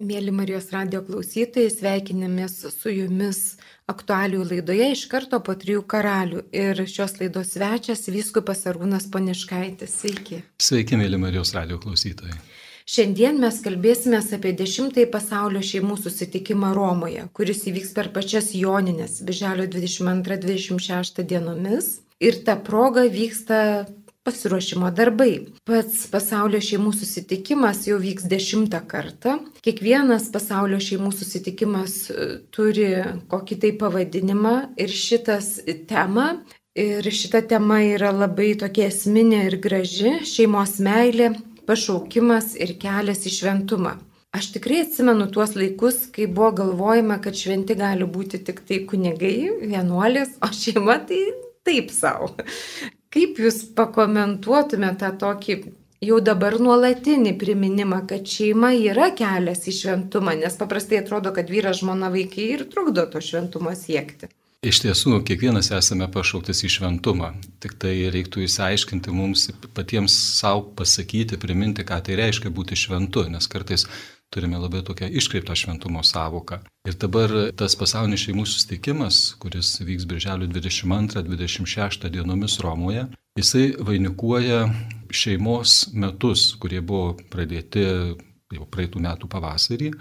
Mėly Marijos radio klausytojai, sveikinamės su jumis aktualių laidoje iš karto po trijų karalių. Ir šios laidos svečias Vyskupas Arūnas Poniškaitis. Sveiki. Sveiki, mėly Marijos radio klausytojai. Šiandien mes kalbėsime apie dešimtąjį pasaulio šeimų susitikimą Romoje, kuris įvyks per pačias Joninės, birželio 22-26 dienomis. Ir ta proga vyksta pasiruošimo darbai. Pats pasaulio šeimų susitikimas jau vyks dešimtą kartą. Kiekvienas pasaulio šeimų susitikimas e, turi kokį tai pavadinimą ir šitas tema. Ir šita tema yra labai tokia esminė ir graži - šeimos meilė, pašaukimas ir kelias į šventumą. Aš tikrai atsimenu tuos laikus, kai buvo galvojama, kad šventi gali būti tik tai kunigai, vienuolės, o šeima tai taip savo. Kaip Jūs pakomentuotumėte tą tokį jau dabar nuolatinį priminimą, kad šeima yra kelias į šventumą, nes paprastai atrodo, kad vyras, žmona, vaikai ir trukdo to šventumo siekti. Iš tiesų, kiekvienas esame pašauktas į šventumą. Tik tai reiktų įsiaiškinti mums patiems savo pasakyti, priminti, ką tai reiškia būti šventu, nes kartais turime labai tokią iškreiptą šventumo savoką. Ir dabar tas pasaulinis šeimų susitikimas, kuris vyks birželio 22-26 dienomis Romoje, jisai vainikuoja šeimos metus, kurie buvo pradėti jau praeitų metų pavasarį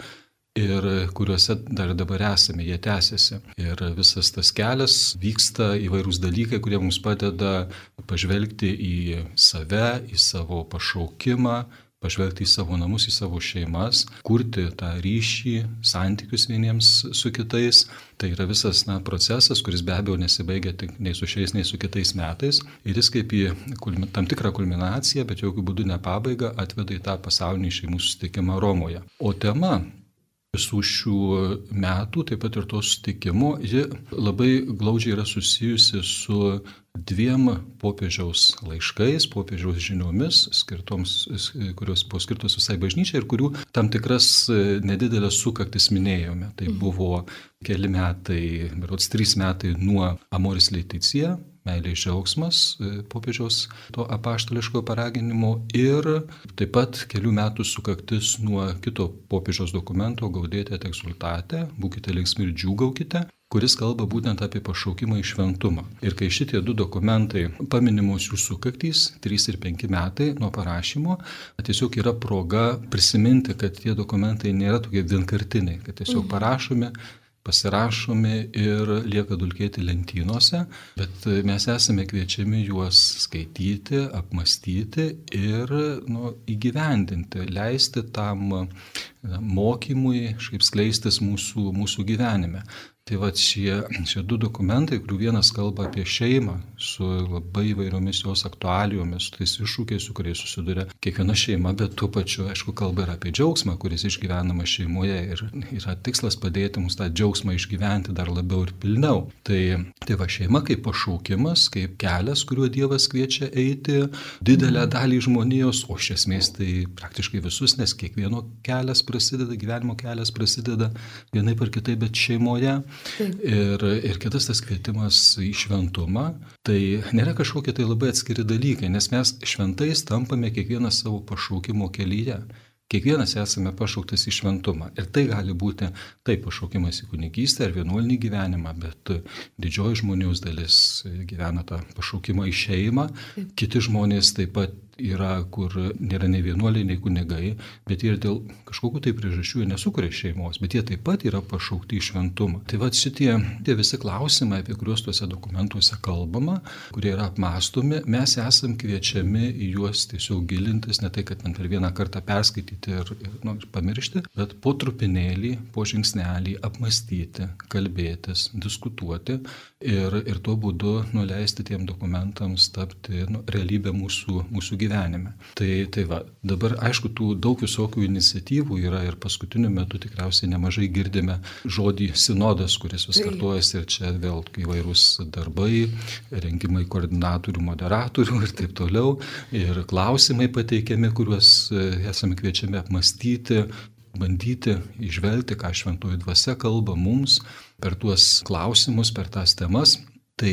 ir kuriuose dar dabar esame, jie tęsiasi. Ir visas tas kelias vyksta įvairūs dalykai, kurie mums padeda pažvelgti į save, į savo pašaukimą, pažvelgti į savo namus, į savo šeimas, kurti tą ryšį, santykius vieniems su kitais. Tai yra visas na, procesas, kuris be abejo nesibaigia tik nei su šiais, nei su kitais metais. Ir jis kaip į tam tikrą kulminaciją, bet jokių būdų ne pabaigą, atveda į tą pasaulinį šeimų susitikimą Romoje. O tema visų šių metų, taip pat ir to sutikimo, ji labai glaudžiai yra susijusi su dviem popiežiaus laiškais, popiežiaus žiniomis, skirtoms, kurios buvo skirtos visai bažnyčiai ir kurių tam tikras nedidelės sukaktis minėjome. Tai mhm. buvo keli metai, berots trys metai nuo Amoris Leiticija, meilės džiaugsmas popiežiaus to apaštališko paraginimo ir taip pat kelių metų sukaktis nuo kito popiežiaus dokumento Gaudėte Texultate, būkite linksmi ir džiūgaukite, kuris kalba būtent apie pašaukimą į šventumą. Ir kai šitie du dokumentai paminimos jų sukaktys, 3 ir 5 metai nuo parašymo, tiesiog yra proga prisiminti, kad tie dokumentai nėra tokie vienkartiniai, kad tiesiog mhm. parašomi pasirašomi ir lieka dulkėti lentynose, bet mes esame kviečiami juos skaityti, apmastyti ir nu, įgyvendinti, leisti tam mokymui, kaip skleistis mūsų, mūsų gyvenime. Tai va šie, šie du dokumentai, kurių vienas kalba apie šeimą su labai įvairiomis jos aktualijomis, tais iššūkiais, su kuriais susiduria kiekviena šeima, bet tuo pačiu, aišku, kalba ir apie džiaugsmą, kuris išgyvenama šeimoje ir yra tikslas padėti mums tą džiaugsmą išgyventi dar labiau ir pilniau. Tai, tai va šeima kaip pašaukimas, kaip kelias, kuriuo Dievas kviečia eiti didelę dalį žmonijos, o iš esmės tai praktiškai visus, nes kiekvieno kelias prasideda, gyvenimo kelias prasideda vienaip ar kitaip, bet šeimoje. Ir, ir kitas tas kvietimas į šventumą, tai nėra kažkokie tai labai atskiri dalykai, nes mes šventais tampame kiekvienas savo pašaukimo kelyje. Kiekvienas esame pašauktas į šventumą. Ir tai gali būti taip pašaukimas į kunigystę ar vienuolinį gyvenimą, bet didžioji žmonijos dalis gyvena tą pašaukimą į šeimą. Kiti žmonės taip pat yra, kur nėra nei vienuoliai, nei kunigai, bet jie dėl kažkokių tai priežasčių nesukuria šeimos, bet jie taip pat yra pašaukti į šventumą. Tai va šitie tie visi klausimai, apie kuriuos tuose dokumentuose kalbama, kurie yra apmastomi, mes esam kviečiami į juos tiesiog gilintis, ne tai, kad man per vieną kartą perskaityti ir, ir, nu, ir pamiršti, bet po trupinėlį, po žingsnelį apmastyti, kalbėtis, diskutuoti ir, ir tuo būdu nuleisti tiem dokumentams tapti nu, realybę mūsų, mūsų gyvenime. Tai, tai va, dabar aišku, tų daug visokių iniciatyvų yra ir paskutiniu metu tikriausiai nemažai girdime žodį sinodas, kuris vis kartuojasi ir čia vėl įvairūs darbai, rengimai koordinatorių, moderatorių ir taip toliau. Ir klausimai pateikiami, kuriuos e, esame kviečiami apmastyti, bandyti išvelgti, ką šventoji dvasia kalba mums per tuos klausimus, per tas temas. Tai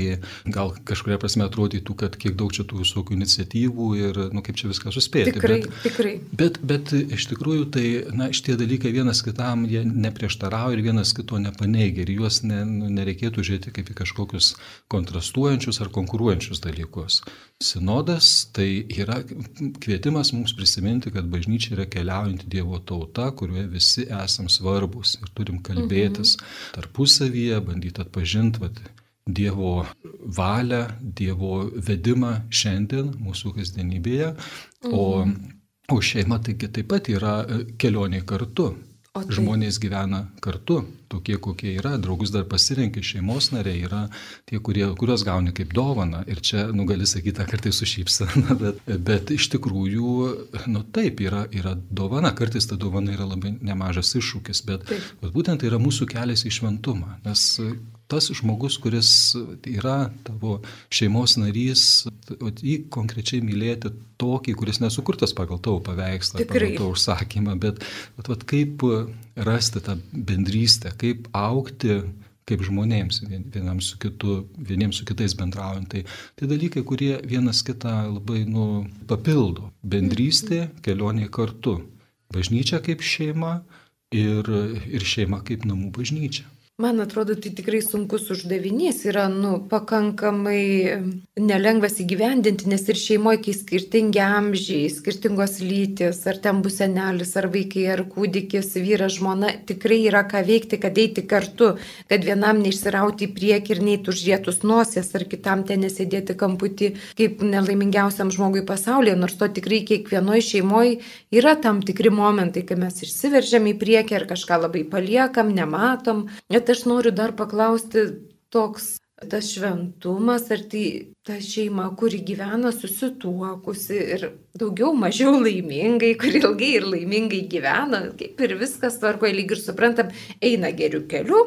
gal kažkuria prasme atrodytų, kad kiek daug čia tų visokių iniciatyvų ir, nu, kaip čia viską suspėti. Tikrai, bet, tikrai. Bet, bet iš tikrųjų tai, na, šitie dalykai vienas kitam jie neprieštarauja ir vienas kito nepaneigia ir juos ne, nu, nereikėtų žiūrėti kaip į kažkokius kontrastuojančius ar konkuruojančius dalykus. Sinodas tai yra kvietimas mums prisiminti, kad bažnyčia yra keliaujanti Dievo tauta, kurioje visi esam svarbus ir turim kalbėtis mhm. tarpusavyje, bandyti atpažinti, Dievo valią, Dievo vedimą šiandien mūsų kasdienybėje, o, mhm. o šeima taigi taip pat yra e, kelionė kartu. O tai... Žmonės gyvena kartu, tokie kokie yra, draugus dar pasirinkė, šeimos nariai yra tie, kurie, kuriuos gauni kaip dovana. Ir čia, nu, gali sakyti, kartais sušypsana, bet, bet iš tikrųjų, nu taip, yra, yra dovana, kartais ta dovana yra labai nemažas iššūkis, bet, taip. bet būtent tai yra mūsų kelias į šventumą. Nes tas žmogus, kuris yra tavo šeimos narys, jį konkrečiai mylėti tokį, kuris nesukurtas pagal tavo paveikslą, Tikrai. pagal tavo užsakymą, bet vat, vat, kaip rasti tą bendrystę, kaip aukti kaip žmonėms, vieniems su, kitu, vieniems su kitais bendraujant. Tai, tai dalykai, kurie vienas kitą labai nu, papildo. Bendrystė, kelionė kartu. Bažnyčia kaip šeima ir, ir šeima kaip namų bažnyčia. Man atrodo, tai tikrai sunkus uždavinys yra, nu, pakankamai nelengvas įgyvendinti, nes ir šeimoje, kai skirtingi amžiai, skirtingos lytis, ar ten bus senelis, ar vaikai, ar kūdikis, vyras, žmona, tikrai yra ką veikti, kad eiti kartu, kad vienam neišsirauti į priekį ir neįtų užrietus nosies, ar kitam ten nesėdėti kamputį kaip nelaimingiausiam žmogui pasaulyje, nors to tikrai kiekvienoje šeimoje yra tam tikri momentai, kai mes išsiveržiam į priekį ar kažką labai paliekam, nematom. Net Bet aš noriu dar paklausti toks tas šventumas, ar tai ta šeima, kuri gyvena susituokusi ir daugiau mažiau laimingai, kuri ilgai ir laimingai gyvena, kaip ir viskas tvarkoja, lyg ir suprantam, eina geriu keliu,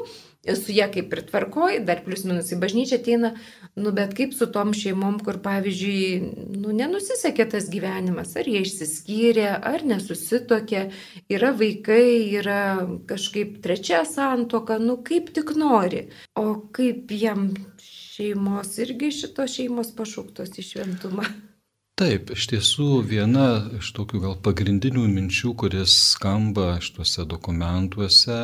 su ją kaip ir tvarkoji, dar plius minus į bažnyčią ateina, nu bet kaip su tom šeimom, kur pavyzdžiui, nu nenusisekė tas gyvenimas, ar jie išsiskyrė, ar nesusitokė, yra vaikai, yra kažkaip trečia santoka, nu kaip tik nori, o kaip jam šeimos irgi šitos šeimos pašauktos į šventumą. Taip, iš tiesų viena iš tokių gal pagrindinių minčių, kuris skamba šituose dokumentuose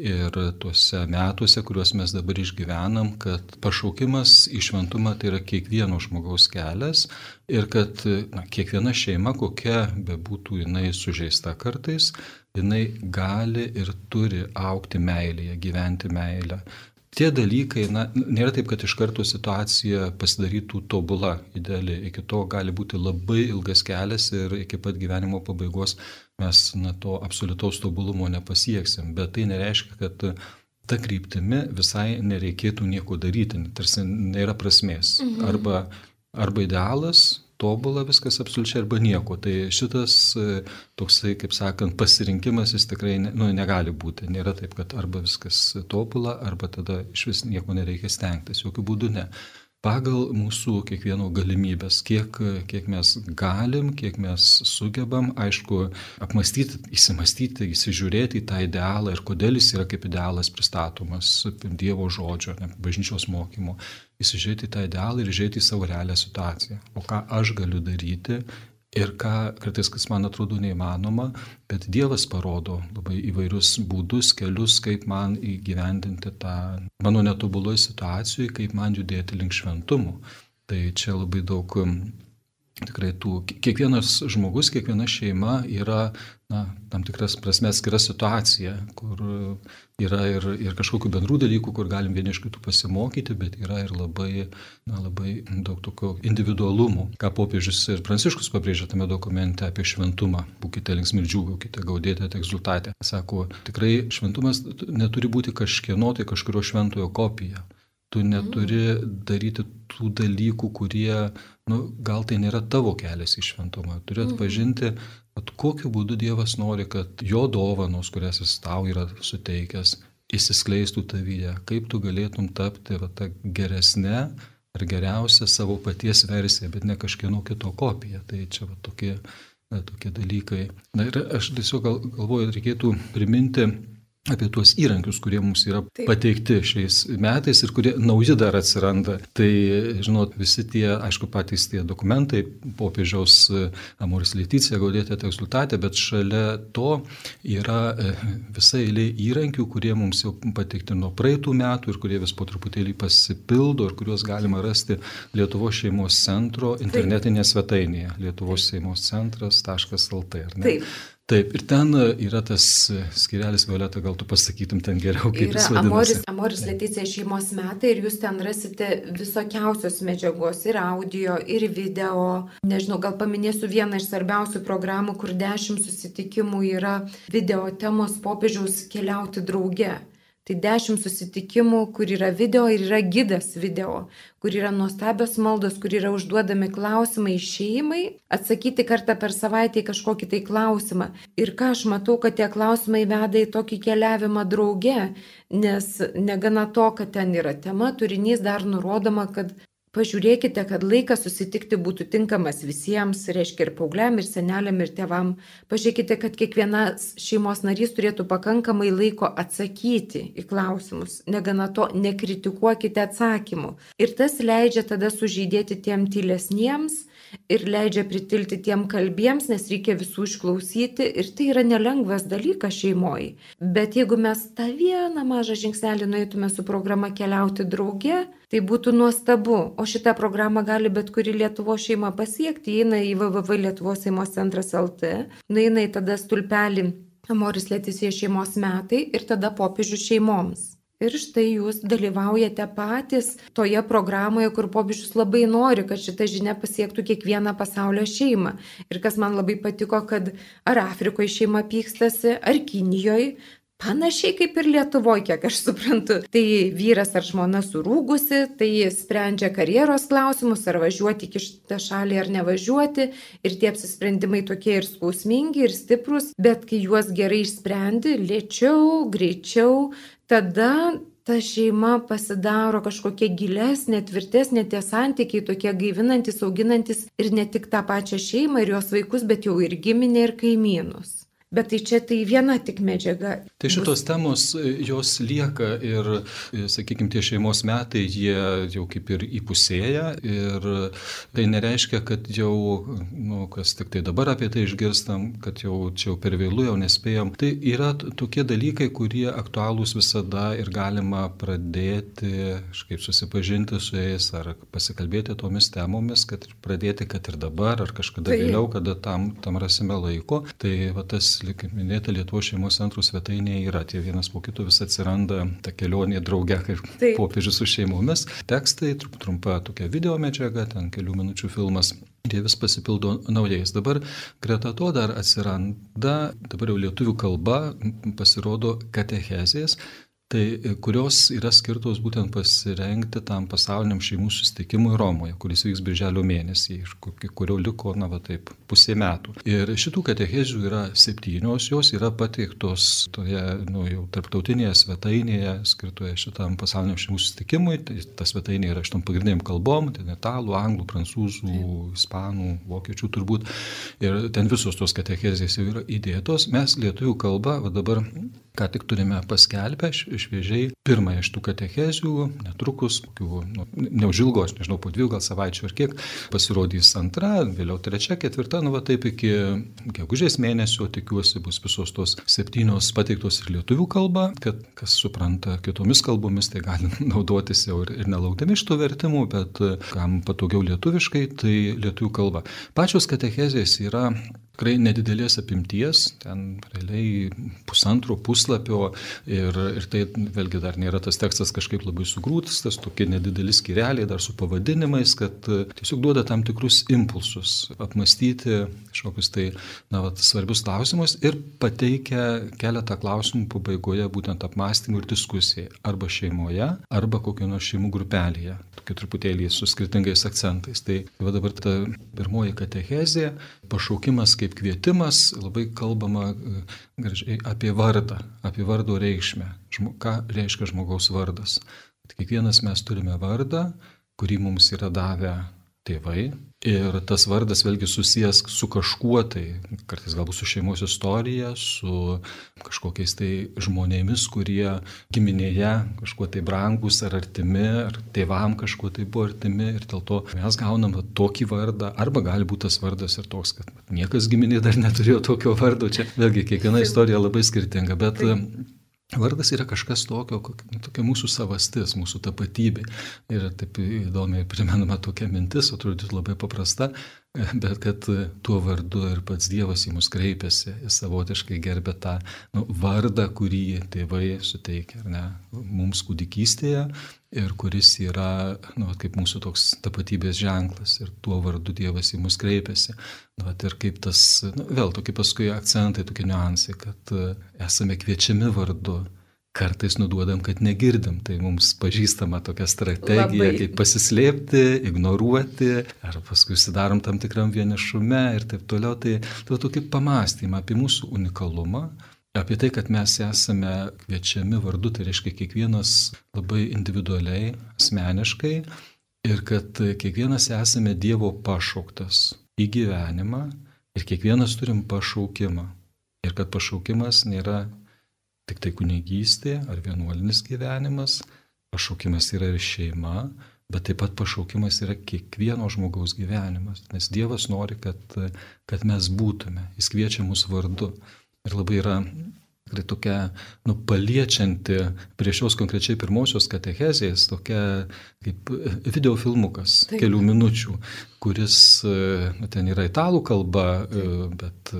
ir tuose metuose, kuriuos mes dabar išgyvenam, kad pašaukimas į šventumą tai yra kiekvieno žmogaus kelias ir kad na, kiekviena šeima, kokia bebūtų jinai sužeista kartais, jinai gali ir turi aukti meilėje, gyventi meilę tie dalykai, na, nėra taip, kad iš karto situacija pasidarytų tobula, ideali. Iki to gali būti labai ilgas kelias ir iki pat gyvenimo pabaigos mes na, to absoliutaus tobulumo nepasieksim. Bet tai nereiškia, kad ta kryptimi visai nereikėtų nieko daryti, tarsi nėra prasmės. Mhm. Arba, arba idealas, tobula viskas absoliučiai arba nieko. Tai šitas e, toksai, kaip sakant, pasirinkimas jis tikrai nu, negali būti. Nėra taip, kad arba viskas tobula, arba tada iš vis nieko nereikia stengtis. Jokių būdų ne pagal mūsų kiekvieno galimybės, kiek, kiek mes galim, kiek mes sugebam, aišku, apmastyti, įsimastyti, įsižiūrėti į tą idealą ir kodėl jis yra kaip idealas pristatomas Dievo žodžio, ne, bažnyčios mokymo, įsižiūrėti į tą idealą ir žiūrėti į savo realią situaciją. O ką aš galiu daryti Ir ką kartais, kas man atrodo neįmanoma, bet Dievas parodo labai įvairius būdus, kelius, kaip man įgyvendinti tą mano netobuloj situacijoje, kaip man judėti link šventumų. Tai čia labai daug tikrai tų, kiekvienas žmogus, kiekviena šeima yra na, tam tikras prasme atskira situacija, kur yra ir, ir kažkokių bendrų dalykų, kur galim vieni iš kitų pasimokyti, bet yra ir labai, na, labai daug tokio individualumų, ką popiežius ir pranciškus pabrėžia tame dokumente apie šventumą. Būkite linksmi ir džiūgaukite, gaudėte, egzultate. Sako, tikrai šventumas neturi būti kažkieno tai kažkurio šventojo kopija. Tu neturi daryti tų dalykų, kurie, nu, gal tai nėra tavo kelias į šventumą. Turi mhm. atpažinti, kad kokiu būdu Dievas nori, kad jo dovanos, kurias jis tau yra suteikęs, įsiskleistų tavyje, kaip tu galėtum tapti va, tą geresnę ar geriausią savo paties versiją, bet ne kažkieno kito kopiją. Tai čia va, tokie, tokie dalykai. Na ir aš tiesiog gal, galvoju, reikėtų priminti apie tuos įrankius, kurie mums yra Taip. pateikti šiais metais ir kurie nauji dar atsiranda. Tai, žinot, visi tie, aišku, patys tie dokumentai, popiežiaus e, Amoris Leticija, gaudėtė tekstultatė, bet šalia to yra e, visa eilė įrankių, kurie mums jau pateikti nuo praeitų metų ir kurie vis po truputėlį pasipildo ir kuriuos galima rasti Lietuvos šeimos centro internetinėje svetainėje. Lietuvos šeimos centras.lt. Taip. Taip, ir ten e, yra tas e, skirelis Violeta, gal tu pasakytum ten geriau, kaip yra jis vadinasi. Amoris, Amoris Leticija šeimos metai ir jūs ten rasite visokiausios medžiagos ir audio, ir video. Nežinau, gal paminėsiu vieną iš svarbiausių programų, kur dešimt susitikimų yra video temos popiežiaus keliauti drauge. Tai dešimt susitikimų, kur yra video ir yra gidas video, kur yra nuostabios maldos, kur yra užduodami klausimai šeimai, atsakyti kartą per savaitę į kažkokį tai klausimą. Ir ką aš matau, kad tie klausimai veda į tokį keliavimą drauge, nes negana to, kad ten yra tema, turinys dar nurodoma, kad Pažiūrėkite, kad laikas susitikti būtų tinkamas visiems, reiškia ir paaugliam, ir seneliam, ir tėvam. Pažiūrėkite, kad kiekvienas šeimos narys turėtų pakankamai laiko atsakyti į klausimus. Negana to, nekritikuokite atsakymų. Ir tas leidžia tada sužydėti tiem tylesniems ir leidžia pritilti tiem kalbiems, nes reikia visų išklausyti ir tai yra nelengvas dalykas šeimoji. Bet jeigu mes tą vieną mažą žingsnelį nueitume su programa keliauti drauge, tai būtų nuostabu. O šitą programą gali bet kuri Lietuvo šeima pasiekti. Įeina į www Lietuvos šeimos centras LT, nueina į tada stulpelį Amoris Lėtisė šeimos metai ir tada popiežių šeimoms. Ir štai jūs dalyvaujate patys toje programoje, kur popiežius labai nori, kad šita žinia pasiektų kiekvieną pasaulio šeimą. Ir kas man labai patiko, kad ar Afrikoje šeima pykstasi, ar Kinijoje, Panašiai kaip ir Lietuvoje, kiek aš suprantu. Tai vyras ar žmona surūgusi, tai sprendžia karjeros klausimus, ar važiuoti į šitą šalį ar nevažiuoti. Ir tie apsisprendimai tokie ir skausmingi, ir stiprus, bet kai juos gerai išsprendi, lėčiau, greičiau, tada ta šeima pasidaro kažkokia gilesnė, tvirtesnė, tie santykiai tokie gaivinantis, auginantis ir ne tik tą pačią šeimą ir jos vaikus, bet jau ir giminę ir kaimynus. Bet tai čia tai viena tik medžiaga. Tai šitos bus... temos, e, jos lieka ir, e, sakykime, tie šeimos metai, jie jau kaip ir įpusėja ir tai nereiškia, kad jau, nu, kas tik tai dabar apie tai išgirstam, kad jau čia jau per vėlų jau nespėjom. Tai yra tokie dalykai, kurie aktualūs visada ir galima pradėti, kažkaip susipažinti su jais ar pasikalbėti tomis temomis, kad pradėti, kad ir dabar, ar kažkada tai... vėliau, kada tam, tam rasime laiko. Tai va, tas kaip minėta, Lietuvos šeimos centrų svetainėje yra. Tie vienas po kito vis atsiranda ta kelionė drauge, kaip popiežius su šeimomis. Tekstai, trumpa tokia video medžiaga, ten kelių minučių filmas. Jie vis pasipildo naujais. Dabar greta to dar atsiranda, dabar jau lietuvių kalba pasirodo katechezės, tai e, kurios yra skirtos būtent pasirengti tam pasauliniam šeimų susitikimui Romoje, kuris vyks birželio mėnesį, iš kurio liko, na, va taip, pusė metų. Ir šitų katechezių yra septynios, jos yra pateiktos toje, nu, jau tarptautinėje svetainėje, skirtoje šitam pasauliniam šeimų susitikimui. Tai ta svetainė yra šitom pagrindiniam kalbom, ten italų, anglų, prancūzų, ispanų, vokiečių turbūt. Ir ten visos tos katechezės jau yra įdėtos. Mes lietuvių kalbą, va dabar ką tik turime paskelbę šviežiai pirmąją iš tų katechezių, netrukus, kokių, nu, neužilgo, aš nežinau, po dviejų gal savaičių ar kiek, pasirodys antra, vėliau trečia, ketvirta, nu va taip iki gegužės mėnesio, tikiuosi, bus visos tos septynios pateiktos ir lietuvių kalba, kad kas supranta kitomis kalbomis, tai gali naudotis jau ir, ir nelaukdami iš tų vertimų, bet kam patogiau lietuviškai, tai lietuvių kalba. Pačios katechezės yra tikrai nedidelės apimties, ten realiai pusantro puslapio ir, ir tai vėlgi dar nėra tas tekstas kažkaip labai sugrūtas, tas tokie nedideli skireliai dar su pavadinimais, kad e, tiesiog duoda tam tikrus impulsus apmastyti kažkokius tai na, vat, svarbius klausimus ir pateikia keletą klausimų pabaigoje būtent apmastymui ir diskusijai arba šeimoje, arba kokio nors šeimų grupelėje, tokia truputėlį su skirtingais akcentais. Tai va dabar ta pirmoji katechezė, pašaukimas kaip kvietimas, labai kalbama e, gražiai apie vardą, apie vardo reikšmę, ką reiškia žmogaus vardas. Kiekvienas mes turime vardą, kurį mums yra davę tėvai. Ir tas vardas vėlgi susijęs su kažkuo tai, kartais galbūt su šeimos istorija, su kažkokiais tai žmonėmis, kurie giminėje kažkuo tai brangus ar artimi, ar tėvam kažkuo tai buvo artimi. Ir dėl to mes gaunam tokį vardą, arba gali būti tas vardas ir toks, kad niekas giminė dar neturėjo tokio vardo. Čia vėlgi kiekviena istorija labai skirtinga, bet Vardas yra kažkas tokio, tokia mūsų savastis, mūsų tapatybė. Ir taip įdomiai primenama tokia mintis, atrodytų labai paprasta, bet kad tuo vardu ir pats Dievas į mus kreipiasi, jis savotiškai gerbė tą nu, vardą, kurį tėvai suteikia ne, mums kūdikystėje ir kuris yra nu, kaip mūsų toks tapatybės ženklas ir tuo vardu Dievas į mus kreipiasi. Nu, ir kaip tas, nu, vėl tokie paskui akcentai, tokie niuansai, kad e, esame kviečiami vardu. Kartais nuduodam, kad negirdim, tai mums pažįstama tokia strategija, Labai. kaip pasislėpti, ignoruoti, ar paskui sidarom tam tikram vienišume ir taip toliau. Tai, tai tokį pamastymą apie mūsų unikalumą, apie tai, kad mes esame kviečiami vardu, tai reiškia kiekvienas labai individualiai, asmeniškai ir kad kiekvienas esame Dievo pašauktas į gyvenimą ir kiekvienas turim pašaukimą. Ir kad pašaukimas nėra tik tai kunigystė ar vienuolinis gyvenimas, pašaukimas yra ir šeima, bet taip pat pašaukimas yra kiekvieno žmogaus gyvenimas, nes Dievas nori, kad, kad mes būtume, Jis kviečia mus vardu. Ir labai yra tikrai tokia nu, paliečianti prie šios konkrečiai pirmosios katechezės, tokia kaip videofilmukas Taip. kelių minučių, kuris nu, ten yra italų kalba, Taip. bet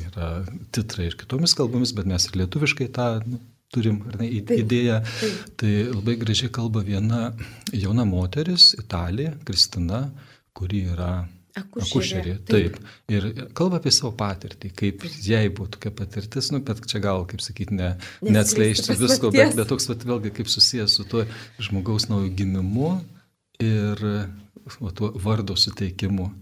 yra titrai ir kitomis kalbomis, bet mes ir lietuviškai tą nu, turim ne, idėją. Taip. Tai labai gražiai kalba viena jauna moteris, Italija, Kristina, kuri yra Akušerė. Taip. taip. Ir kalba apie savo patirtį, kaip jai buvo tokia patirtis, nu, bet čia gal, kaip sakyti, ne, neatskleisti visko, bet, bet toks, bet vėlgi, kaip susijęs su tuo žmogaus naujo gimimu ir o, tuo vardo suteikimu.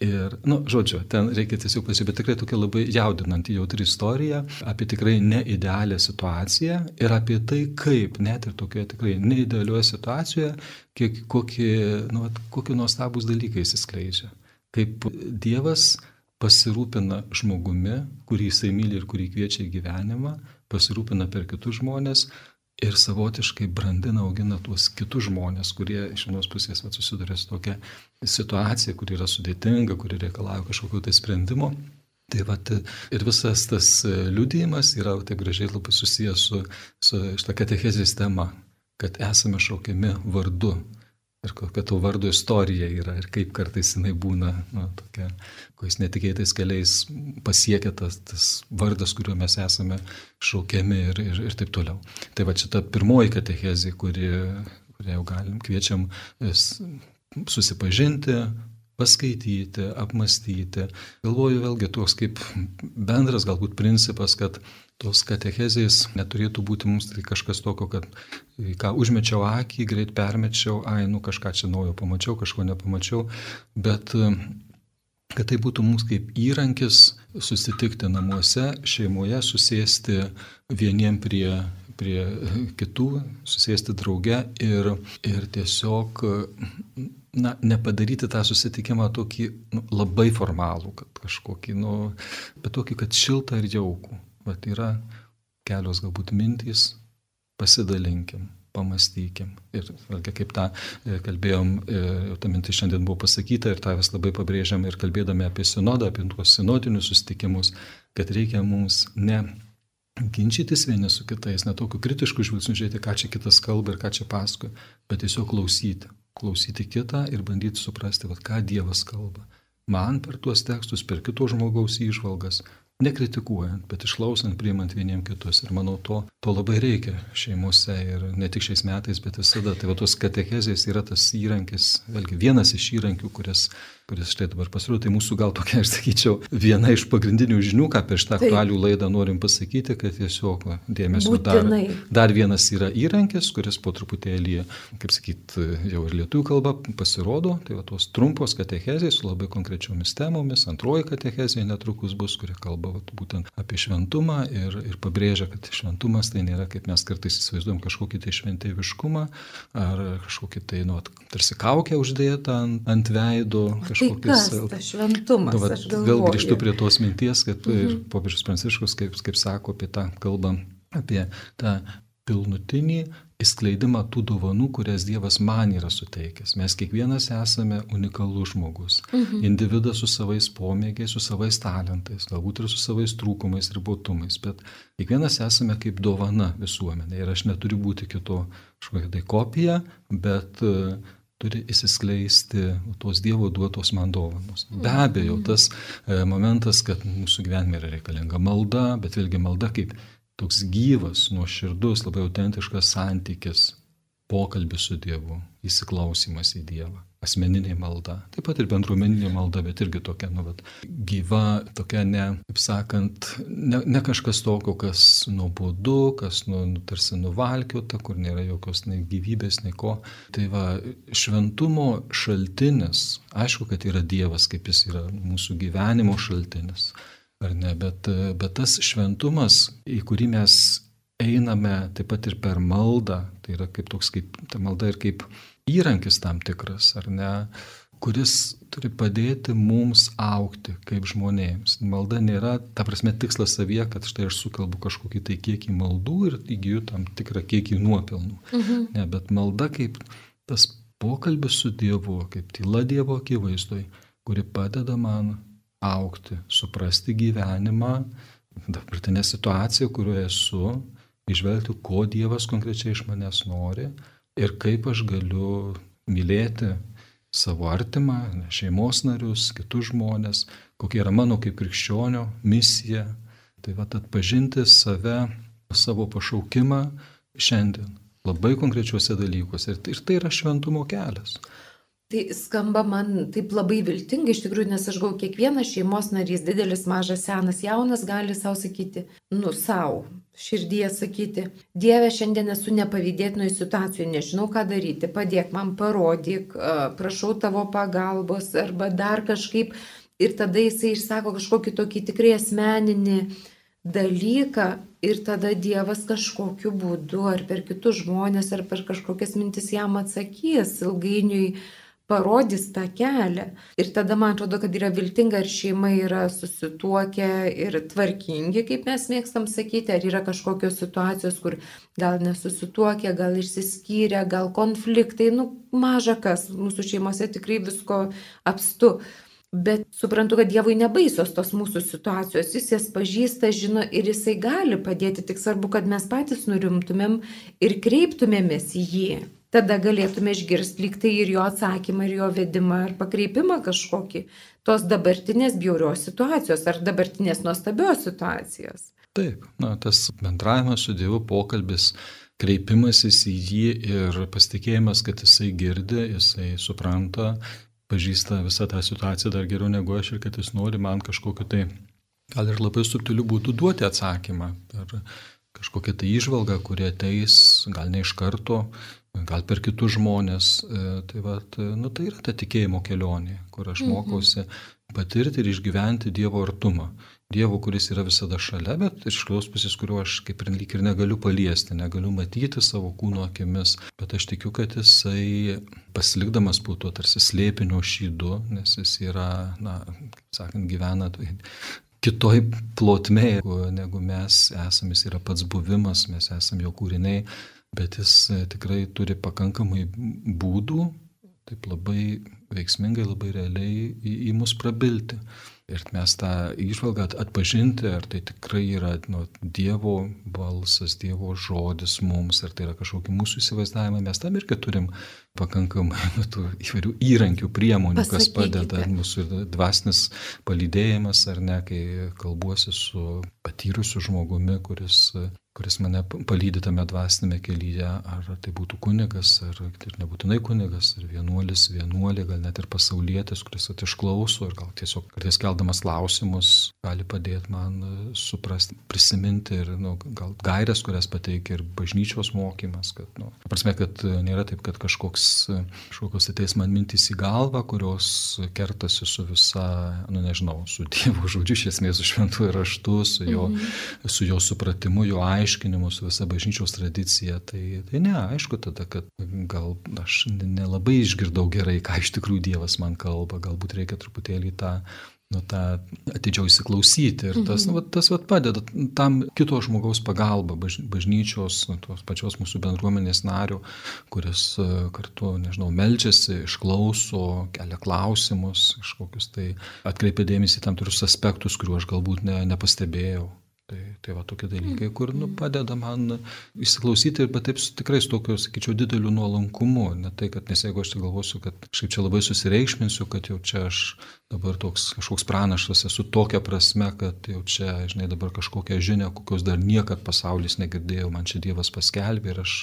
Ir, nu, žodžiu, ten reikia tiesiog pasižiūrėti, bet tikrai tokia labai jaudinanti jautri istorija apie tikrai neidealią situaciją ir apie tai, kaip net ir tokioje tikrai neidealioje situacijoje, kiek, kokie, nu, kokie nuostabus dalykai įsiskleidžia kaip Dievas pasirūpina žmogumi, kurį jisai myli ir kurį kviečia į gyvenimą, pasirūpina per kitus žmonės ir savotiškai brandina, augina tuos kitus žmonės, kurie iš vienos pusės va, susiduria su tokia situacija, kuri yra sudėtinga, kuri reikalauja kažkokio tai sprendimo. Tai vat, ir visas tas liūdėjimas yra taip gražiai labai susijęs su, su šitą katechezės tema, kad esame šaukiami vardu ir kokia to vardo istorija yra ir kaip kartais jinai būna, nu, tokia, kokiais netikėtais keliais pasiekia tas, tas vardas, kuriuo mes esame šaukiami ir, ir, ir taip toliau. Tai va šita pirmoji katechezė, kuri, kurią jau galim, kviečiam susipažinti, paskaityti, apmastyti. Galvoju vėlgi toks kaip bendras galbūt principas, kad tos katechezės neturėtų būti mums tai kažkas tokio, kad ką užmečiau akį, greit permečiau, ai, nu kažką čia naujo pamačiau, kažko nepamačiau, bet kad tai būtų mums kaip įrankis susitikti namuose, šeimoje, susėsti vieniem prie, prie kitų, susėsti drauge ir, ir tiesiog na, nepadaryti tą susitikimą tokį nu, labai formalų, kad kažkokį, nu, bet tokį, kad šiltą ir jaukų. Vat yra kelios galbūt mintys, pasidalinkim, pamastykim. Ir vėlgi, kaip tą e, kalbėjom, e, ta mintis šiandien buvo pasakyta ir tą vis labai pabrėžiam ir kalbėdami apie sinodą, apie tuos sinodinius susitikimus, kad reikia mums ne ginčytis vieni su kitais, ne tokiu kritišku žvilgsniu žiūrėti, ką čia kitas kalba ir ką čia pasakoja, bet tiesiog klausyti. Klausyti kitą ir bandyti suprasti, vat, ką Dievas kalba. Man per tuos tekstus, per kito žmogaus įžvalgas, nekritikuojant, bet išklausant, priimant vieniem kitus. Ir manau, to, to labai reikia šeimose ir ne tik šiais metais, bet visada. Tai va tos katechezės yra tas įrankis, vėlgi vienas iš įrankių, kuris, kuris štai dabar pasirodo. Tai mūsų gal tokia, aš sakyčiau, viena iš pagrindinių žinių, ką per šitą aktualių laidą norim pasakyti, kad tiesiog dėmesio dar, dar vienas yra įrankis, kuris po truputėlį, kaip sakyt, jau ir lietuvių kalba pasirodo. Tai va tos trumpos katechezės su labai konkrečiomis temomis. Antroji katechezė netrukus bus, kuri kalba vat, būtent apie šventumą ir, ir pabrėžia, kad šventumas tai nėra, kaip mes kartais įsivaizduojam, kažkokį tai šventėviškumą ar kažkokį tai, nu, tarsi kaukę uždėtą ant, ant veido. Kažkokis, tai kas, tas šventumas. Nu, vat, vėl grįžtu prie tos minties, kad mhm. ir popiežius Pranciškus, kaip, kaip sako apie tą kalbą, apie tą pilnutinį įskleidimą tų dovanų, kurias Dievas man yra suteikęs. Mes kiekvienas esame unikalus žmogus. Mhm. Individas su savais pomėgiais, su savais talentais, galbūt ir su savais trūkumais ir botumais, bet kiekvienas esame kaip dovana visuomenė. Ir aš neturiu būti kito kažkokia tai kopija, bet uh, turi įsiskleisti tos Dievo duotos man dovanos. Be abejo, tas e, momentas, kad mūsų gyvenime yra reikalinga malda, bet vėlgi malda kaip toks gyvas, nuoširdus, labai autentiškas santykis, pokalbis su Dievu, įsiklausimas į Dievą, asmeninė malda, taip pat ir bendruomeninė malda, bet irgi tokia, nu, bet, gyva, tokia ne, kaip sakant, ne, ne kažkas tokio, kas nuobodu, kas nu, nu, tarsi nuvalkiota, kur nėra jokios nei gyvybės, nei ko. Tai va, šventumo šaltinis, aišku, kad yra Dievas, kaip jis yra mūsų gyvenimo šaltinis ar ne, bet, bet tas šventumas, į kurį mes einame taip pat ir per maldą, tai yra kaip toks, kaip ta malda ir kaip įrankis tam tikras, ar ne, kuris turi padėti mums aukti kaip žmonėms. Malda nėra, ta prasme, tikslas savyje, kad štai aš sukalbu kažkokį tai kiekį maldų ir įgyju tam tikrą kiekį nuopelnų. Mhm. Ne, bet malda kaip tas pokalbis su Dievu, kaip tyla Dievo akivaizdoj, kuri padeda man aukti, suprasti gyvenimą, dabartinę situaciją, kurioje esu, išvelgti, ko Dievas konkrečiai iš manęs nori ir kaip aš galiu mylėti savo artimą, šeimos narius, kitus žmonės, kokia yra mano kaip krikščionio misija. Tai va atpažinti save, savo pašaukimą šiandien labai konkrečiuose dalykuose. Ir tai, ir tai yra šventumo kelias. Tai skamba man taip labai viltingai, iš tikrųjų, nes aš gau kiekvienas šeimos narys, didelis, mažas, senas, jaunas, gali savo sakyti, nu savo, širdyje sakyti, Dieve, šiandien esu nepavydėtinoje situacijoje, nežinau ką daryti, padėk man, parodyk, prašau tavo pagalbos arba dar kažkaip. Ir tada jisai išsako kažkokį tokį tikrai asmeninį dalyką ir tada Dievas kažkokiu būdu ar per kitus žmonės ar per kažkokias mintis jam atsakys ilgainiui parodys tą kelią. Ir tada man atrodo, kad yra viltinga, ar šeima yra susituokę ir tvarkingi, kaip mes mėgstam sakyti, ar yra kažkokios situacijos, kur gal nesusituokę, gal išsiskyrę, gal konfliktai, nu maža kas, mūsų šeimose tikrai visko apstu. Bet suprantu, kad Dievui nebaisos tos mūsų situacijos, jis jas pažįsta, žino ir jisai gali padėti, tik svarbu, kad mes patys nurimtumėm ir kreiptumėmės į jį tada galėtume išgirsti lyg tai ir jo atsakymą, ir jo vedimą, ar pakreipimą kažkokį tos dabartinės bjaurios situacijos, ar dabartinės nuostabios situacijos. Taip, na, tas bendravimas su Dievu, pokalbis, kreipimasis į jį ir pasitikėjimas, kad jisai girdi, jisai supranta, pažįsta visą tą situaciją dar geriau negu aš ir kad jis nori man kažkokiu tai, gal ir labai subtiliu būdu duoti atsakymą per kažkokią tai išvalgą, kurie ateis, gal ne iš karto, gal per kitus žmonės. E, tai, vat, e, nu, tai yra ta tikėjimo kelionė, kur aš mhm. mokausi patirti ir išgyventi Dievo artumą. Dievo, kuris yra visada šalia, bet iš kitos pusės, kurio aš kaip ir lyg ir negaliu paliesti, negaliu matyti savo kūno akimis, bet aš tikiu, kad jisai pasilikdamas po to tarsi slėpinio šydu, nes jis yra, na, sakant, gyvena tai kitoj plotmėje, negu mes esame, jis yra pats buvimas, mes esame jo kūriniai bet jis e, tikrai turi pakankamai būdų, taip labai veiksmingai, labai realiai į, į mus prabilti. Ir mes tą išvalgą atpažinti, ar tai tikrai yra nu, Dievo balsas, Dievo žodis mums, ar tai yra kažkokie mūsų įsivaizdavimai, mes tam irgi turim pakankamai nu, tų įvairių įrankių, priemonių, Pasakykite. kas padeda mūsų dvasinis palydėjimas, ar ne, kai kalbuosi su patyrusiu žmogumi, kuris kuris mane palydi tame dvasinėme kelyje, ar tai būtų kunigas, ar ir nebūtinai kunigas, ar vienuolis, vienuolė, gal net ir pasaulietis, kuris atišklauso ir gal tiesiog kartais keldamas klausimus gali padėti man e, suprasti, prisiminti ir nu, gal gairias, kurias pateikia ir bažnyčios mokymas, kad, nu, prasme, kad e, nėra taip, kad kažkoks, e, kažkokios ateis man mintis į galvą, kurios kertasi su visa, nu nežinau, su Dievo žodžiu, iš esmės su šventuoju raštu, su jo, mhm. su jo supratimu, jo aiškinimu, su visa bažnyčios tradicija. Tai, tai ne, aišku tada, kad gal aš nelabai išgirdau gerai, ką iš tikrųjų Dievas man kalba, galbūt reikia truputėlį tą nu, tą atidžiau įsiklausyti. Ir tas, mhm. nu, tas vat, padeda tam kito žmogaus pagalba, baž, bažnyčios, nu, tos pačios mūsų bendruomenės nario, kuris e, kartu, nežinau, melčiasi, išklauso, kelia klausimus, kažkokius tai atkreipia dėmesį tam tikrus aspektus, kuriuos aš galbūt ne, nepastebėjau. Tai, tai va tokie dalykai, kur nu, padeda man įsiklausyti, bet taip tikrai su tokiu, sakyčiau, dideliu nuolankumu. Ne tai, kad nes jeigu aš tai galvosiu, kad kažkaip čia labai susireikšminsiu, kad jau čia aš dabar toks kažkoks pranašas esu tokia prasme, kad jau čia, žinai, dabar kažkokią žinią, kokios dar niekad pasaulis negirdėjau, man čia Dievas paskelbė ir aš,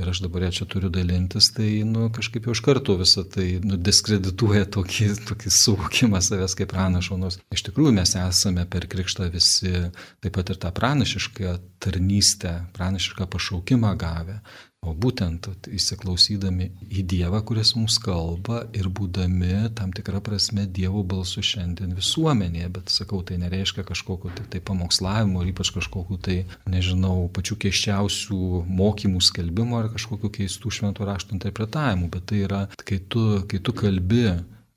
ir aš dabar ją čia turiu dalintis, tai, nu, kažkaip jau iš karto visą tai, nu, diskredituoja tokį, tokį suvokimą savęs kaip pranašo, nors iš tikrųjų mes esame per krikštą visi taip pat ir tą pranašišką tarnystę, pranašišką pašaukimą gavę. O būtent įsiklausydami į Dievą, kuris mums kalba ir būdami tam tikrą prasme Dievo balsu šiandien visuomenėje, bet sakau, tai nereiškia kažkokio tik tai pamokslavimo ir ypač kažkokiu tai, nežinau, pačių keiščiausių mokymų skelbimo ar kažkokiu keistų šventų raštų interpretavimu, bet tai yra, kai tu, kai tu kalbi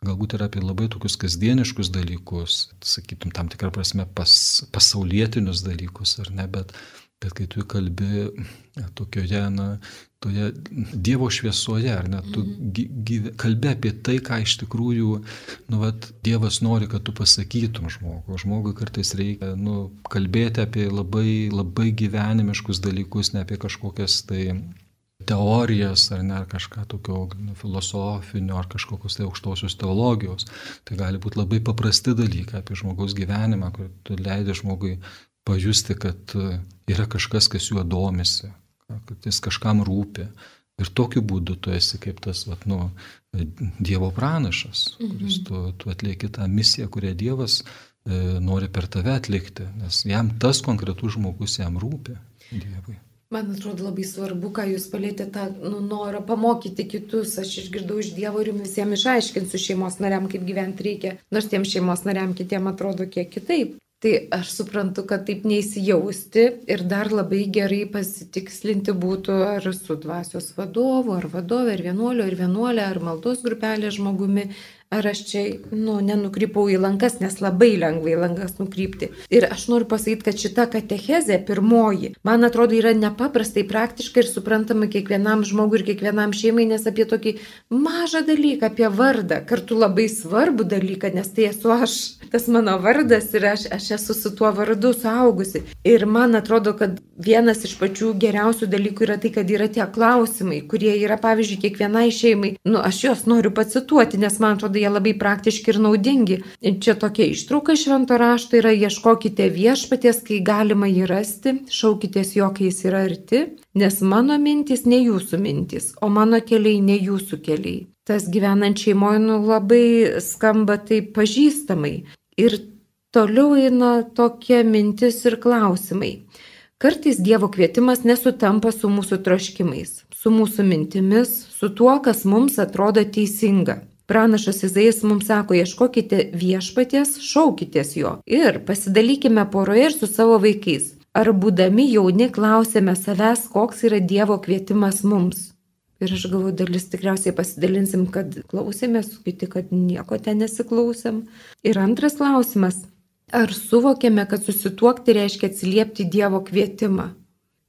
galbūt ir apie labai tokius kasdieniškus dalykus, sakytum, tam tikrą prasme pas, pasaulietinius dalykus, ar ne, bet Bet kai tu kalbi tokioje, na, toje Dievo šviesoje, ar net tu mhm. gyve, kalbi apie tai, ką iš tikrųjų, nu, vat, Dievas nori, kad tu pasakytum žmogui. Žmogui kartais reikia, nu, kalbėti apie labai, labai gyvenimiškus dalykus, ne apie kažkokias tai teorijas ar ne, ar kažką tokio nu, filosofinio, ar kažkokios tai aukštosios teologijos. Tai gali būti labai paprasti dalykai apie žmogaus gyvenimą, kur tu leidai žmogui pajusti, kad e, yra kažkas, kas juo domisi, kad jis kažkam rūpi. Ir tokiu būdu tu esi kaip tas, vat, nu, Dievo pranašas, kuris mhm. tu, tu atlieki tą misiją, kurią Dievas e, nori per tave atlikti, nes jam tas konkretus žmogus jam rūpi Dievui. Man atrodo labai svarbu, ką jūs palėtėte tą nu, norą pamokyti kitus. Aš išgirdau iš Dievo ir jums visiems išaiškinsiu šeimos nariam, kaip gyventi reikia. Nors tiem šeimos nariam kitiem atrodo kiek kitaip. Tai aš suprantu, kad taip neįsijausti ir dar labai gerai pasitikslinti būtų ar su dvasios vadovu, ar vadovė, ar vienuolio, ar vienuolė, ar maldos grupelė žmogumi, ar aš čia, nu, nenukrypau į lankas, nes labai lengvai lankas nukrypti. Ir aš noriu pasakyti, kad šita katechezė, pirmoji, man atrodo, yra nepaprastai praktiška ir suprantama kiekvienam žmogui ir kiekvienam šeimai, nes apie tokį mažą dalyką, apie vardą, kartu labai svarbų dalyką, nes tai esu aš, tas mano vardas ir aš, aš esu su tuo vardu suaugusi. Ir man atrodo, kad vienas iš pačių geriausių dalykų yra tai, kad yra tie klausimai, kurie yra, pavyzdžiui, kiekvienai šeimai. Nu, aš juos noriu pacituoti, nes man atrodo, jie labai praktiški ir naudingi. Čia tokia ištrauka švento rašto yra ieškokite viešpaties, kai galima jį rasti, šaukitės jo, kai jis yra arti, nes mano mintis ne jūsų mintis, o mano keliai ne jūsų keliai. Tas gyvenant šeimoje nu, labai skamba taip pažįstamai. Ir toliau eina tokie mintis ir klausimai. Kartais Dievo kvietimas nesutampa su mūsų troškimais, su mūsų mintimis, su tuo, kas mums atrodo teisinga. Pranašas Izaijas mums sako, ieškokite viešpaties, šaukitės jo ir pasidalykime poroje ir su savo vaikais. Ar būdami jauni klausėme savęs, koks yra Dievo kvietimas mums? Ir aš galvoju, dalis tikriausiai pasidalinsim, kad klausėmės, kiti, kad nieko ten nesiklausėm. Ir antras klausimas, ar suvokėme, kad susituokti reiškia atsiliepti Dievo kvietimą?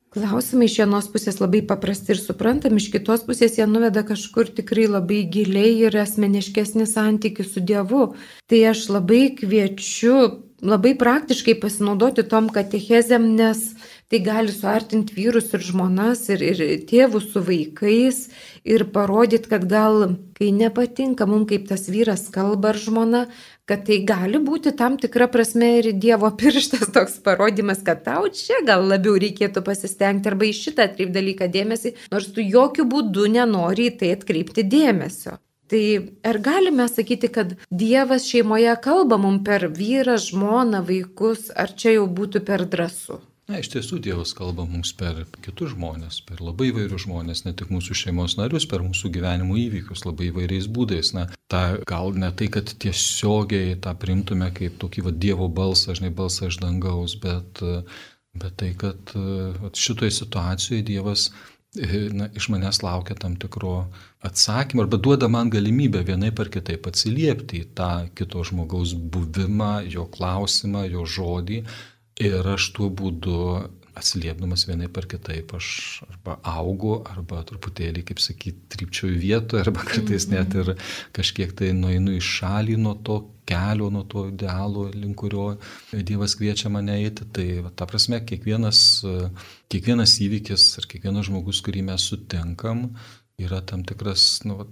Klausimai iš vienos pusės labai paprasti ir suprantami, iš kitos pusės jie nuveda kažkur tikrai labai giliai ir asmeniškesnį santykių su Dievu. Tai aš labai kviečiu labai praktiškai pasinaudoti tom katechezėm, nes tai gali suartinti vyrus ir žmonas ir, ir tėvus su vaikais ir parodyti, kad gal, kai nepatinka mums, kaip tas vyras kalba ar žmona, kad tai gali būti tam tikra prasme ir Dievo pirštas toks parodymas, kad tau čia gal labiau reikėtų pasistengti arba į šitą atkreipti dalyką dėmesį, nors tu jokių būdų nenori į tai atkreipti dėmesio. Tai ar galime sakyti, kad Dievas šeimoje kalba mums per vyrą, žmoną, vaikus, ar čia jau būtų per drąsu? Na, iš tiesų Dievas kalba mums per kitus žmonės, per labai įvairius žmonės, ne tik mūsų šeimos narius, per mūsų gyvenimo įvykius labai įvairiais būdais. Na, ta, gal ne tai, kad tiesiogiai tą primtume kaip tokį va, Dievo balsą, žinai, balsą iš dangaus, bet, bet tai, kad va, šitoje situacijoje Dievas na, iš manęs laukia tam tikro atsakymo arba duoda man galimybę vienai par kitaip atsiliepti į tą kito žmogaus buvimą, jo klausimą, jo žodį ir aš tuo būdu atsiliepdamas vienai par kitaip aš arba augu, arba truputėlį, kaip sakyti, trypčiau vietoje, arba kartais net ir kažkiek tai nueinu į šalį nuo to kelio, nuo to idealo, link kurio Dievas kviečia mane eiti. Tai va, ta prasme, kiekvienas, kiekvienas įvykis ar kiekvienas žmogus, kurį mes sutinkam, yra tam tikras nu, va,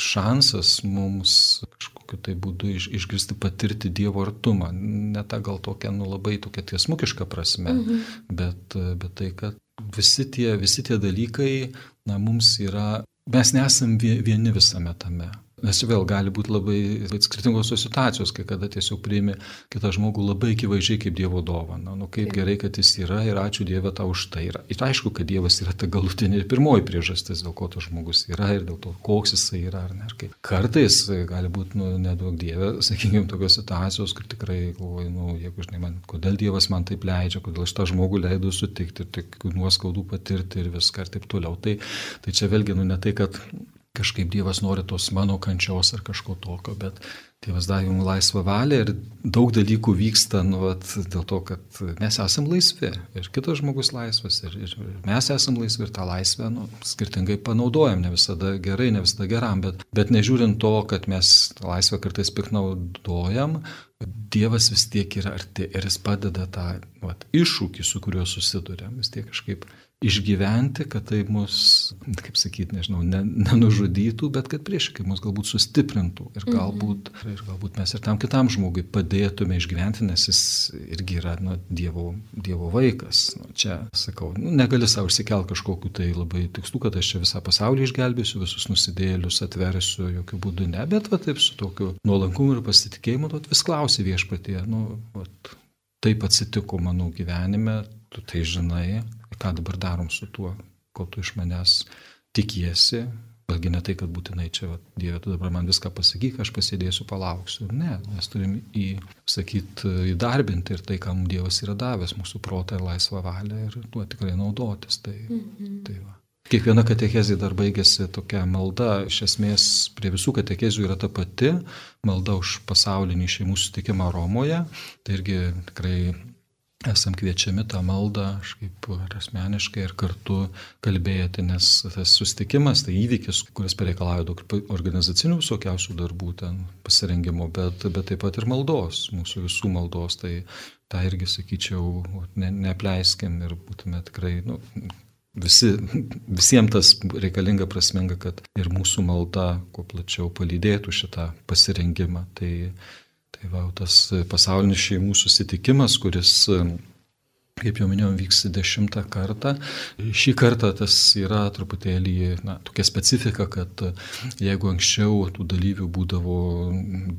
šansas mums kažkokiu tai būdu iš, išgirsti, patirti Dievo artumą. Ne ta gal tokia, nu labai tokia tiesmukiška prasme, mhm. bet, bet tai, kad visi tie, visi tie dalykai, na, mums yra, mes nesam vieni visame tame. Nes vėl gali būti labai skirtingos situacijos, kai kada tiesiog priimi kitą žmogų labai akivaizdžiai kaip Dievo dovana. Nu, kaip gerai, kad jis yra ir ačiū Dievę tau už tai. Ir, ir aišku, kad Dievas yra ta galutinė ir pirmoji priežastis, dėl ko tas žmogus yra ir dėl to, koks jisai yra. Ar ne. Kartais gali būti, nu, nedaug Dievė, sakykime, tokios situacijos, kur tikrai galvoju, nu, jeigu žinai, man, kodėl Dievas man taip leidžia, kodėl aš tą žmogų leidau sutikti ir tik nuoskaudų patirti ir viską ir taip toliau. Tai, tai čia vėlgi, nu, ne tai, kad kažkaip Dievas nori tos mano kančios ar kažko tokio, bet Dievas davė mums laisvą valią ir daug dalykų vyksta nu, vat, dėl to, kad mes esame laisvi ir kitas žmogus laisvas ir, ir mes esame laisvi ir tą laisvę nu, skirtingai panaudojam, ne visada gerai, ne visada geram, bet, bet nežiūrint to, kad mes tą laisvę kartais piknaudojam, Dievas vis tiek yra arti ir jis padeda tą vat, iššūkį, su kuriuo susidurėm, vis tiek kažkaip išgyventi, kad tai mus, kaip sakyti, nežinau, ne, nenužudytų, bet kad priešingai mus galbūt sustiprintų ir mhm. galbūt, ir galbūt mes ir tam kitam žmogui padėtume išgyventi, nes jis irgi yra nu, dievo, dievo vaikas. Nu, čia, sakau, nu, negali savo išsikelti kažkokiu tai labai tikslu, kad aš čia visą pasaulį išgelbėsiu, visus nusidėlius atversiu, jokių būdų ne, bet va taip su tokiu nuolankumu ir pasitikėjimu, tu vis klausi viešpatie, nu, va, taip atsitiko mano gyvenime, tu tai žinai, ką dabar darom su tuo, ko tu iš manęs tikiesi. Galgi ne tai, kad būtinai čia, va, Dieve, tu dabar man viską pasakyk, aš pasėdėsiu, palauksiu. Ne, mes turim į, sakyt, įdarbinti ir tai, kam Dievas yra davęs, mūsų protą ir laisvą valią ir tuo tikrai naudotis. Tai, mhm. tai va. Kiekviena katekezija dar baigėsi tokia malda, iš esmės prie visų katekezijų yra ta pati malda už pasaulinį šeimų sutikimą Romoje. Tai irgi tikrai esam kviečiami tą maldą, aš kaip ir asmeniškai ir kartu kalbėti, nes tas sustikimas, tai įvykis, kuris pareikalauja daug organizacinių visokiausių darbų, ten pasirengimo, bet, bet taip pat ir maldos, mūsų visų maldos, tai tą irgi sakyčiau, ne, neapleiskim ir būtume tikrai, nu, visi, visiems tas reikalinga prasminga, kad ir mūsų malda kuo plačiau palydėtų šitą pasirengimą. Tai Tai va, tas pasaulinis šeimų susitikimas, kuris kaip jau minėjau, vyks dešimtą kartą. Šį kartą tas yra truputėlį na, tokia specifika, kad jeigu anksčiau tų dalyvių būdavo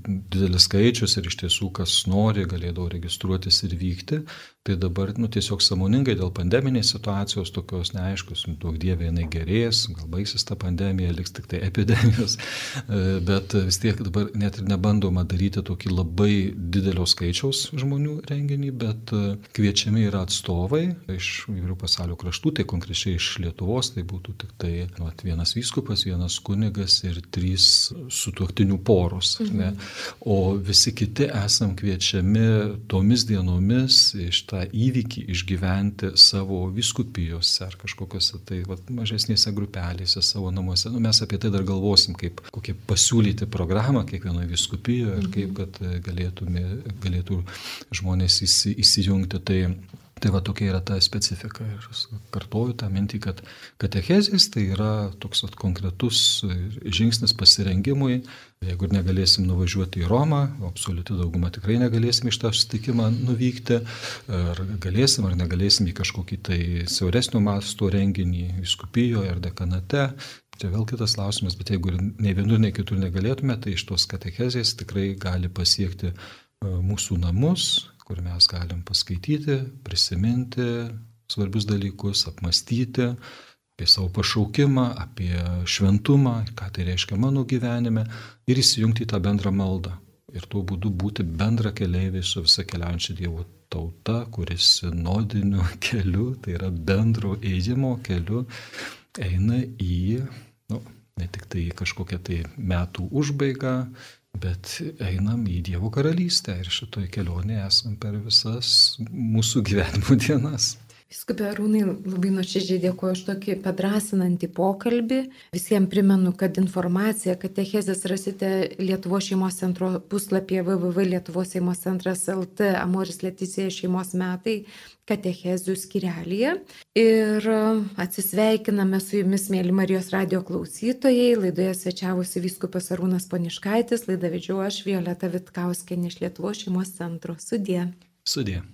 didelis skaičius ir iš tiesų kas nori galėdavo registruotis ir vykti, tai dabar nu, tiesiog samoningai dėl pandeminės situacijos tokios neaiškus, nu, daug dievė jinai gerės, gal baigsis ta pandemija, liks tik tai epidemijos, bet vis tiek dabar net ir nebandoma daryti tokį labai didelio skaičiaus žmonių renginį, bet kviečiami yra atstovai iš įvairių pasaulio kraštų, tai konkrečiai iš Lietuvos, tai būtų tik tai nu, vienas vyskupas, vienas kunigas ir trys sutuoktinių poros. Mhm. O visi kiti esam kviečiami tomis dienomis iš tą įvykį išgyventi savo viskupijose ar kažkokiose tai va, mažesnėse grupelėse savo namuose. Nu, mes apie tai dar galvosim, kaip kokią pasiūlyti programą kiekvienoje viskupijoje ir kaip mhm. kad galėtume, galėtų žmonės įsi, įsijungti. Tai Tai va tokia yra ta specifika. Ir kartuoju tą mintį, kad katechezės tai yra toks vat, konkretus žingsnis pasirengimui. Jeigu ir negalėsim nuvažiuoti į Romą, absoliuti dauguma tikrai negalėsim iš tą susitikimą nuvykti, ar galėsim ar negalėsim į kažkokį tai siauresnio masto renginį viskupijoje ar dekanate, Čia vėl kitas klausimas, bet jeigu nei vienur, nei kitur negalėtume, tai iš tos katechezės tikrai gali pasiekti e, mūsų namus, kur mes galim paskaityti, prisiminti svarbius dalykus, apmastyti apie savo pašaukimą, apie šventumą, ką tai reiškia mano gyvenime ir įsijungti į tą bendrą maldą. Ir tuo būdu būti bendra keliaiviai su visa keliaujančia Dievo tauta, kuris sinodiniu keliu, tai yra bendro ėjimo keliu, eina į nu, ne tik tai kažkokią tai metų užbaigą, bet einam į Dievo karalystę ir šitoje kelionėje esam per visas mūsų gyvenimo dienas. Viskupė Arūnai, labai nuoširdžiai dėkuoju už tokį padrasinantį pokalbį. Visiems primenu, kad informaciją, kad techezės rasite Lietuvo šeimos centro puslapyje www.lietuvos.lt Amoris Leticija šeimos metai katechezių skirelėje. Ir atsisveikiname su jumis, mėly Marijos radio klausytojai. Laidoje svečiavosi viskupas Arūnas Poniškaitis, laidą vedžiu aš Violeta Vitkauskenė iš Lietuvos šeimos centro. Sudė. Sudė.